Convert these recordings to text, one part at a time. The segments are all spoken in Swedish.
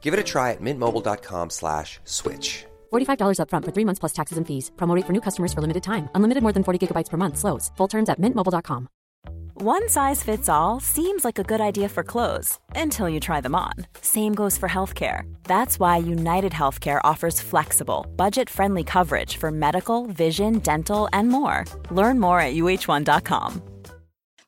Give it a try at mintmobile.com slash switch. $45 upfront for three months plus taxes and fees. Promo rate for new customers for limited time. Unlimited more than 40 gigabytes per month. Slows. Full terms at mintmobile.com. One size fits all seems like a good idea for clothes until you try them on. Same goes for healthcare. That's why United Healthcare offers flexible, budget friendly coverage for medical, vision, dental, and more. Learn more at uh1.com.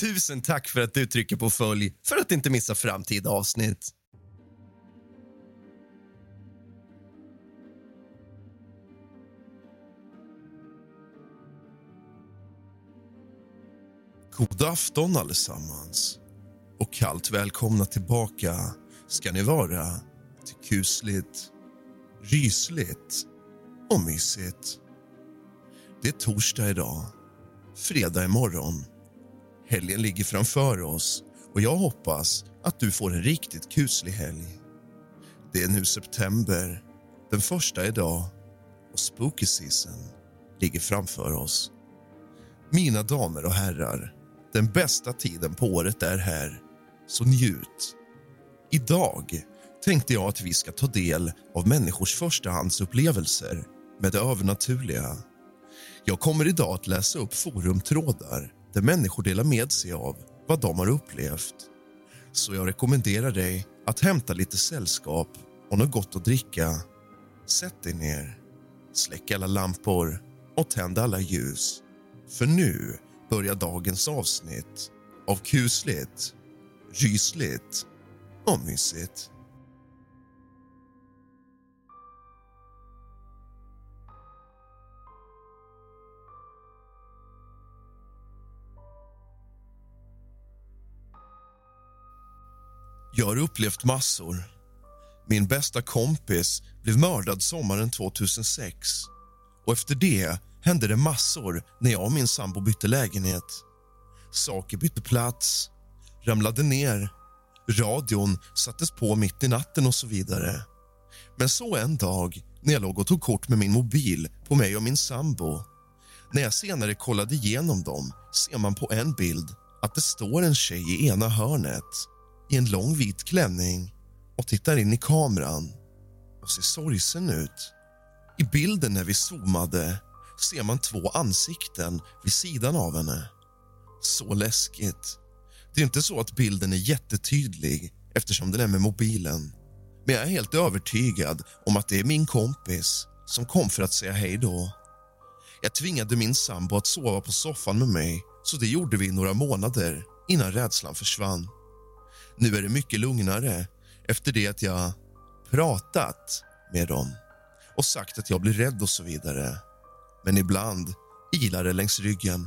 Tusen tack för att du trycker på följ för att inte missa framtida avsnitt. God afton allesammans och kallt välkomna tillbaka ska ni vara till kusligt, rysligt och mysigt. Det är torsdag idag, fredag imorgon. Helgen ligger framför oss och jag hoppas att du får en riktigt kuslig helg. Det är nu september, den första idag och spooky season ligger framför oss. Mina damer och herrar, den bästa tiden på året är här, så njut. Idag tänkte jag att vi ska ta del av människors förstahandsupplevelser med det övernaturliga. Jag kommer idag att läsa upp forumtrådar där människor delar med sig av vad de har upplevt. Så jag rekommenderar dig att hämta lite sällskap och något gott att dricka. Sätt dig ner, släck alla lampor och tänd alla ljus. För nu börjar dagens avsnitt av kusligt, rysligt och mysigt. Jag har upplevt massor. Min bästa kompis blev mördad sommaren 2006 och efter det hände det massor när jag och min sambo bytte lägenhet. Saker bytte plats, ramlade ner, radion sattes på mitt i natten och så vidare. Men så en dag när jag låg och tog kort med min mobil på mig och min sambo. När jag senare kollade igenom dem ser man på en bild att det står en tjej i ena hörnet i en lång vit klänning och tittar in i kameran och ser sorgsen ut. I bilden när vi zoomade ser man två ansikten vid sidan av henne. Så läskigt. Det är inte så att bilden är jättetydlig eftersom den är med mobilen. Men jag är helt övertygad om att det är min kompis som kom för att säga hej då. Jag tvingade min sambo att sova på soffan med mig så det gjorde vi i några månader innan rädslan försvann. Nu är det mycket lugnare efter det att jag pratat med dem och sagt att jag blir rädd och så vidare. Men ibland ilar det längs ryggen.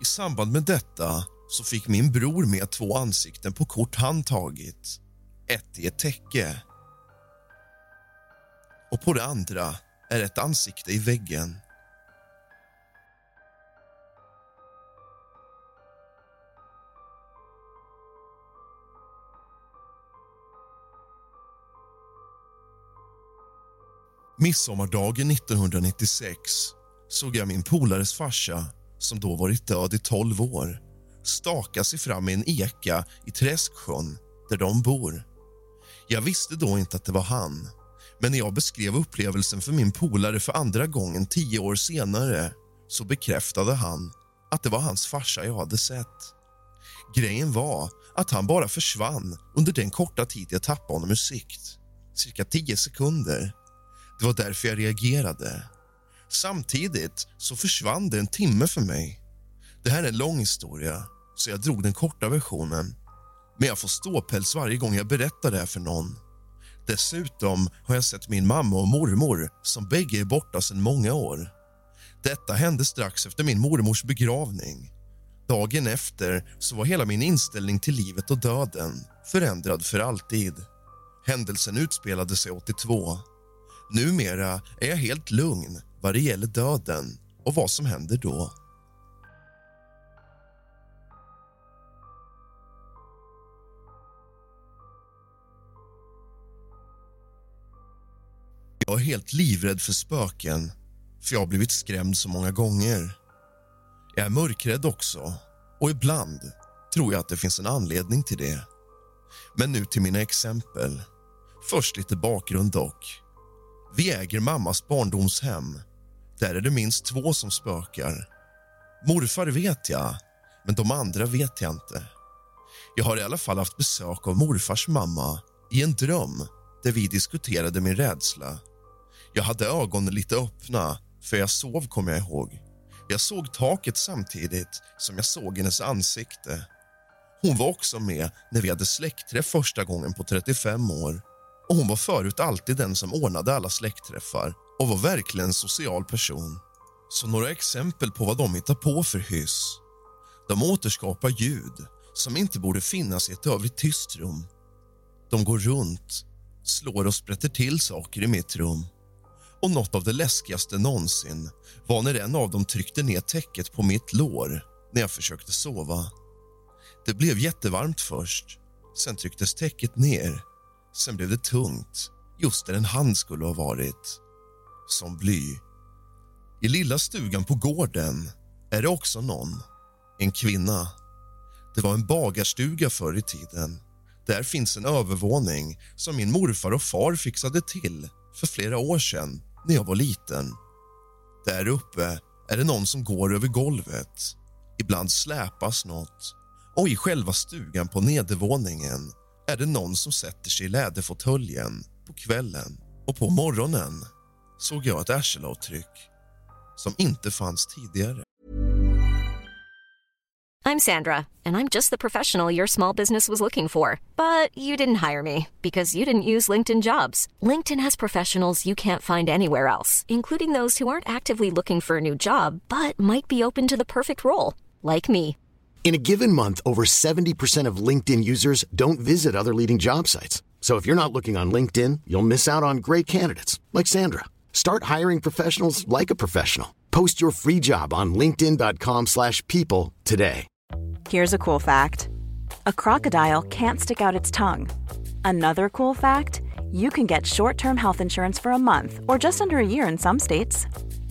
I samband med detta så fick min bror med två ansikten på kort han tagit. Ett i ett täcke. Och på det andra är ett ansikte i väggen. Midsommardagen 1996 såg jag min polares farsa som då varit död i 12 år staka sig fram i en eka i Träsksjön, där de bor. Jag visste då inte att det var han, men när jag beskrev upplevelsen för min polare för andra gången tio år senare så bekräftade han att det var hans farsa jag hade sett. Grejen var att han bara försvann under den korta tid jag tappade honom ur sikt. Cirka tio sekunder. Det var därför jag reagerade. Samtidigt så försvann det en timme för mig. Det här är en lång historia, så jag drog den korta versionen. Men jag får ståpäls varje gång jag berättar det här för någon. Dessutom har jag sett min mamma och mormor som bägge är borta sedan många år. Detta hände strax efter min mormors begravning. Dagen efter så var hela min inställning till livet och döden förändrad för alltid. Händelsen utspelade sig 82. Numera är jag helt lugn vad det gäller döden och vad som händer då. Jag är helt livrädd för spöken, för jag har blivit skrämd så många gånger. Jag är mörkrädd också, och ibland tror jag att det finns en anledning till det. Men nu till mina exempel. Först lite bakgrund dock. Vi äger mammas barndomshem. Där är det minst två som spökar. Morfar vet jag, men de andra vet jag inte. Jag har i alla fall haft besök av morfars mamma i en dröm där vi diskuterade min rädsla. Jag hade ögonen lite öppna, för jag sov, kommer jag ihåg. Jag såg taket samtidigt som jag såg hennes ansikte. Hon var också med när vi hade släktträff första gången på 35 år. Och Hon var förut alltid den som ordnade alla släktträffar och var verkligen en social person. Så några exempel på vad de hittar på för hyss. De återskapar ljud som inte borde finnas i ett övrigt tyst rum. De går runt, slår och sprätter till saker i mitt rum. Och något av det läskigaste någonsin var när en av dem tryckte ner täcket på mitt lår när jag försökte sova. Det blev jättevarmt först, sen trycktes täcket ner. Sen blev det tungt, just där en hand skulle ha varit. Som bly. I lilla stugan på gården är det också någon. En kvinna. Det var en bagarstuga förr i tiden. Där finns en övervåning som min morfar och far fixade till för flera år sedan när jag var liten. Där uppe är det någon som går över golvet. Ibland släpas nåt. Och i själva stugan på nedervåningen är det någon som sätter sig i läderfåtöljen på kvällen. Och på morgonen såg jag ett arselavtryck som inte fanns tidigare. I'm Sandra, and I'm just the professional your small business was looking for. But you didn't hire me because you didn't use LinkedIn jobs. LinkedIn has professionals you can't find anywhere else, including those who aren't actively looking for a new job but might be open to the perfect role, like me. In a given month, over 70% of LinkedIn users don't visit other leading job sites. So if you're not looking on LinkedIn, you'll miss out on great candidates like Sandra. Start hiring professionals like a professional. Post your free job on linkedin.com/people today. Here's a cool fact a crocodile can't stick out its tongue. Another cool fact you can get short term health insurance for a month or just under a year in some states.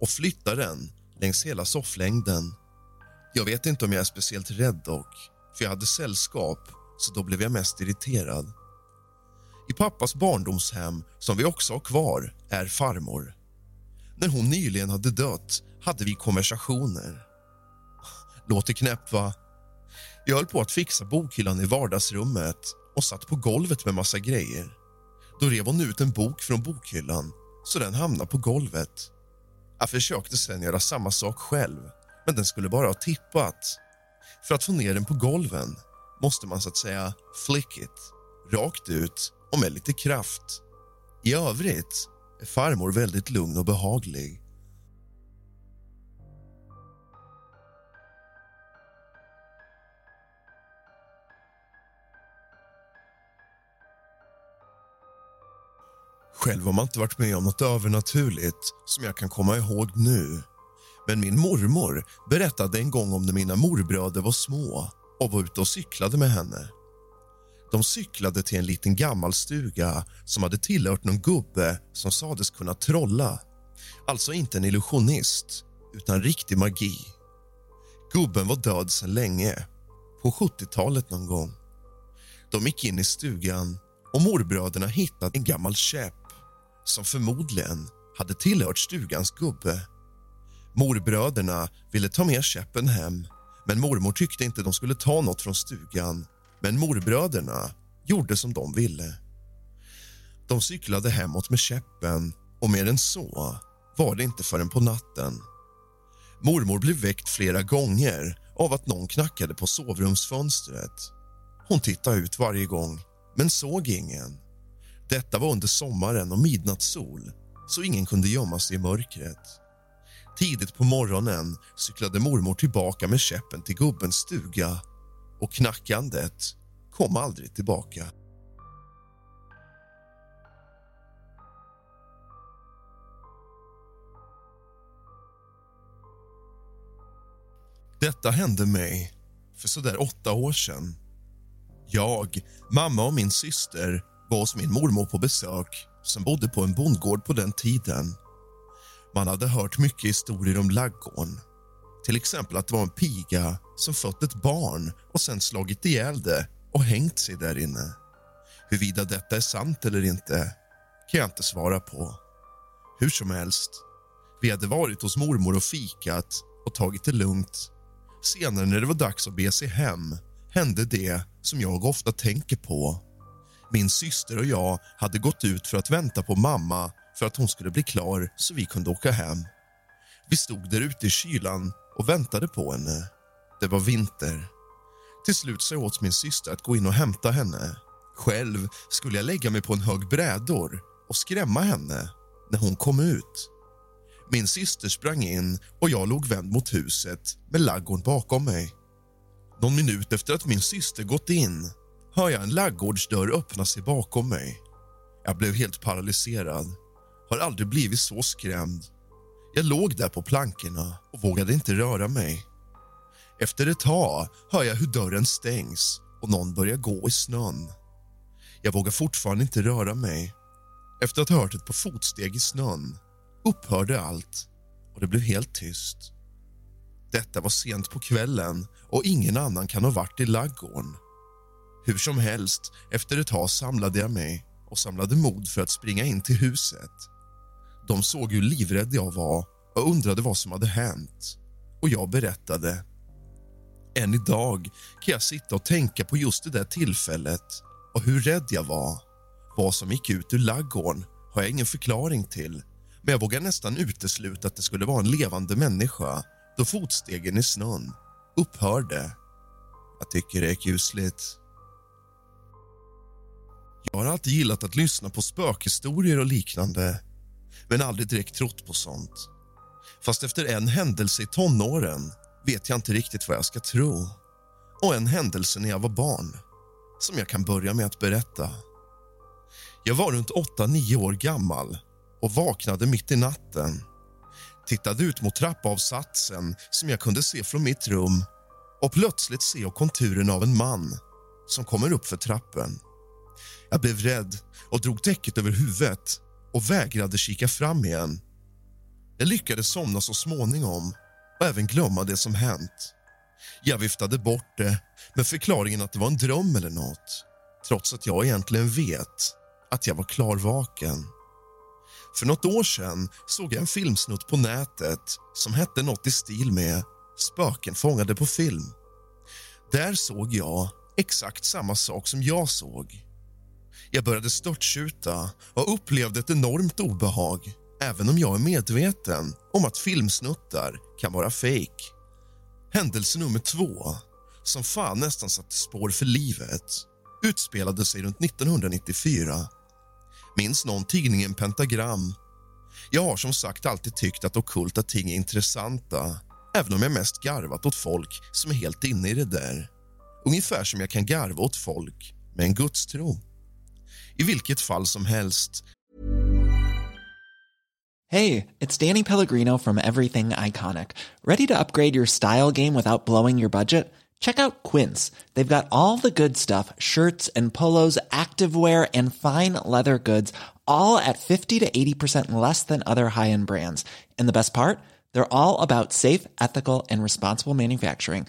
och flyttar den längs hela sofflängden. Jag vet inte om jag är speciellt rädd dock, för jag hade sällskap så då blev jag mest irriterad. I pappas barndomshem, som vi också har kvar, är farmor. När hon nyligen hade dött hade vi konversationer. Låter knäppt, va? Jag höll på att fixa bokhyllan i vardagsrummet och satt på golvet med massa grejer. Då rev hon ut en bok från bokhyllan så den hamnade på golvet. Jag försökte sen göra samma sak själv, men den skulle bara ha tippat. För att få ner den på golven måste man så att säga flick it, rakt ut och med lite kraft. I övrigt är farmor väldigt lugn och behaglig. Själv har man inte varit med om något övernaturligt som jag kan komma ihåg nu. Men min mormor berättade en gång om när mina morbröder var små och var ute och cyklade med henne. De cyklade till en liten gammal stuga som hade tillhört någon gubbe som sades kunna trolla. Alltså inte en illusionist, utan riktig magi. Gubben var död sedan länge, på 70-talet någon gång. De gick in i stugan och morbröderna hittade en gammal käpp som förmodligen hade tillhört stugans gubbe. Morbröderna ville ta med käppen hem men mormor tyckte inte de skulle ta något från stugan. Men morbröderna gjorde som de ville. De cyklade hemåt med käppen och mer än så var det inte förrän på natten. Mormor blev väckt flera gånger av att någon knackade på sovrumsfönstret. Hon tittade ut varje gång, men såg ingen. Detta var under sommaren och midnattssol, så ingen kunde gömma sig i mörkret. Tidigt på morgonen cyklade mormor tillbaka med käppen till gubbens stuga och knackandet kom aldrig tillbaka. Detta hände mig för så där åtta år sedan. Jag, mamma och min syster var hos min mormor på besök som bodde på en bondgård på den tiden. Man hade hört mycket historier om laggården. Till exempel att det var en piga som fött ett barn och sen slagit ihjäl det och hängt sig där inne. Huruvida detta är sant eller inte kan jag inte svara på. Hur som helst, vi hade varit hos mormor och fikat och tagit det lugnt. Senare när det var dags att be sig hem hände det som jag ofta tänker på. Min syster och jag hade gått ut för att vänta på mamma för att hon skulle bli klar så vi kunde åka hem. Vi stod där ute i kylan och väntade på henne. Det var vinter. Till slut sa jag åt min syster att gå in och hämta henne. Själv skulle jag lägga mig på en hög brädor och skrämma henne när hon kom ut. Min syster sprang in och jag låg vänd mot huset med laggorn bakom mig. Någon minut efter att min syster gått in hör jag en laggårdsdörr öppna sig bakom mig. Jag blev helt paralyserad. Har aldrig blivit så skrämd. Jag låg där på plankorna och vågade inte röra mig. Efter ett tag hör jag hur dörren stängs och någon börjar gå i snön. Jag vågar fortfarande inte röra mig. Efter att ha hört ett par fotsteg i snön upphörde allt och det blev helt tyst. Detta var sent på kvällen och ingen annan kan ha varit i laggården. Hur som helst, efter ett tag samlade jag mig och samlade mod för att springa in till huset. De såg hur livrädd jag var och undrade vad som hade hänt. Och jag berättade. Än idag kan jag sitta och tänka på just det där tillfället och hur rädd jag var. Vad som gick ut ur laggården har jag ingen förklaring till men jag vågar nästan utesluta att det skulle vara en levande människa då fotstegen i snön upphörde. Jag tycker det är kusligt. Jag har alltid gillat att lyssna på spökhistorier och liknande men aldrig direkt trott på sånt. Fast efter en händelse i tonåren vet jag inte riktigt vad jag ska tro. Och en händelse när jag var barn, som jag kan börja med att berätta. Jag var runt 8-9 år gammal och vaknade mitt i natten. Tittade ut mot trappavsatsen som jag kunde se från mitt rum och plötsligt ser jag konturen av en man som kommer upp för trappen. Jag blev rädd och drog täcket över huvudet och vägrade kika fram igen. Jag lyckades somna så småningom och även glömma det som hänt. Jag viftade bort det med förklaringen att det var en dröm eller nåt trots att jag egentligen vet att jag var klarvaken. För nåt år sedan såg jag en filmsnutt på nätet som hette nåt i stil med Spöken fångade på film. Där såg jag exakt samma sak som jag såg. Jag började störtskjuta och upplevde ett enormt obehag även om jag är medveten om att filmsnuttar kan vara fake. Händelse nummer två, som fan nästan satte spår för livet utspelade sig runt 1994. Minns någon tidningen Pentagram? Jag har som sagt alltid tyckt att okulta ting är intressanta även om jag mest garvat åt folk som är helt inne i det där. Ungefär som jag kan garva åt folk med en gudstro. I vilket fall som helst Hey, it's Danny Pellegrino from Everything Iconic. Ready to upgrade your style game without blowing your budget? Check out Quince. They've got all the good stuff shirts and polos, activewear, and fine leather goods, all at 50 to 80% less than other high end brands. And the best part? They're all about safe, ethical, and responsible manufacturing.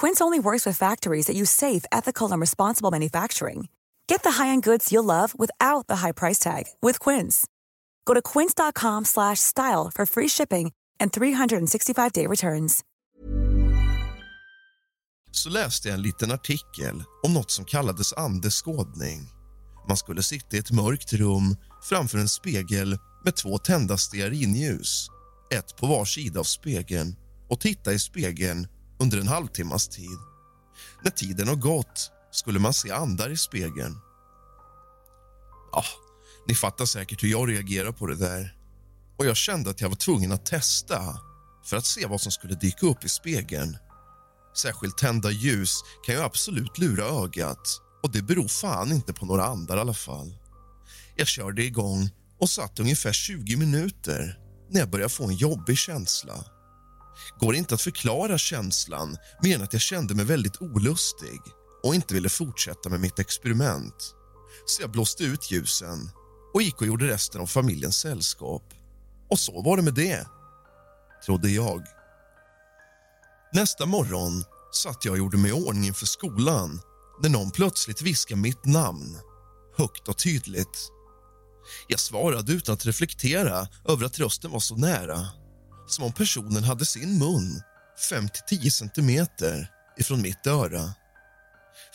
Quince only works with factories that use safe, ethical, and responsible manufacturing. Get the high-end goods you'll love without the high price tag with Quince. Go to quince.com/style for free shipping and 365-day returns. så läste jag en liten artikel om något som kallades andeskådning. Man skulle sitta i ett mörkt rum framför en spegel med två tända stearinljus, ett på var sida av spegeln och titta i spegeln under en halvtimmas tid. När tiden har gått skulle man se andar i spegeln. Ja, ni fattar säkert hur jag reagerar på det där. Och jag kände att jag var tvungen att testa för att se vad som skulle dyka upp i spegeln. Särskilt tända ljus kan ju absolut lura ögat och det beror fan inte på några andar i alla fall. Jag körde igång och satt ungefär 20 minuter när jag började få en jobbig känsla. Går inte att förklara känslan mer än att jag kände mig väldigt olustig och inte ville fortsätta med mitt experiment. Så jag blåste ut ljusen och gick och gjorde resten av familjens sällskap. Och så var det med det, trodde jag. Nästa morgon satt jag och gjorde mig i ordning inför skolan när någon plötsligt viskade mitt namn, högt och tydligt. Jag svarade utan att reflektera över att rösten var så nära som om personen hade sin mun 5-10 centimeter ifrån mitt öra.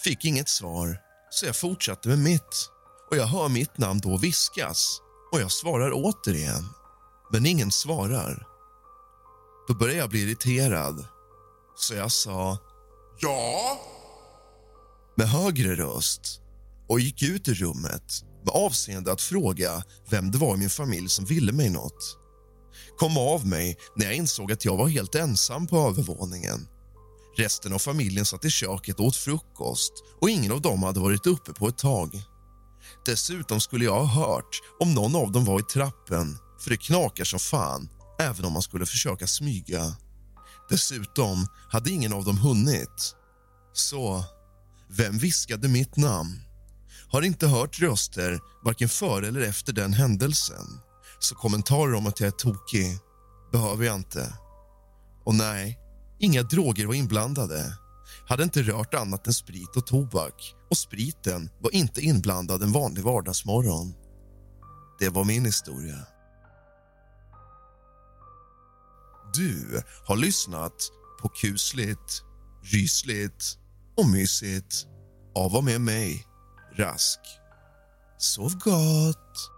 Fick inget svar, så jag fortsatte med mitt och jag hör mitt namn då viskas och jag svarar återigen, men ingen svarar. Då började jag bli irriterad, så jag sa ja med högre röst och gick ut ur rummet med avseende att fråga vem det var i min familj som ville mig något. Kom av mig när jag insåg att jag var helt ensam på övervåningen. Resten av familjen satt i köket och åt frukost och ingen av dem hade varit uppe på ett tag. Dessutom skulle jag ha hört om någon av dem var i trappen för det knakar som fan även om man skulle försöka smyga. Dessutom hade ingen av dem hunnit. Så, vem viskade mitt namn? Har inte hört röster varken före eller efter den händelsen. Så kommentarer om att jag är tokig behöver jag inte. Och nej, inga droger var inblandade. Hade inte rört annat än sprit och tobak och spriten var inte inblandad en vanlig vardagsmorgon. Det var min historia. Du har lyssnat på kusligt, rysligt och mysigt av och med mig, Rask. Sov gott!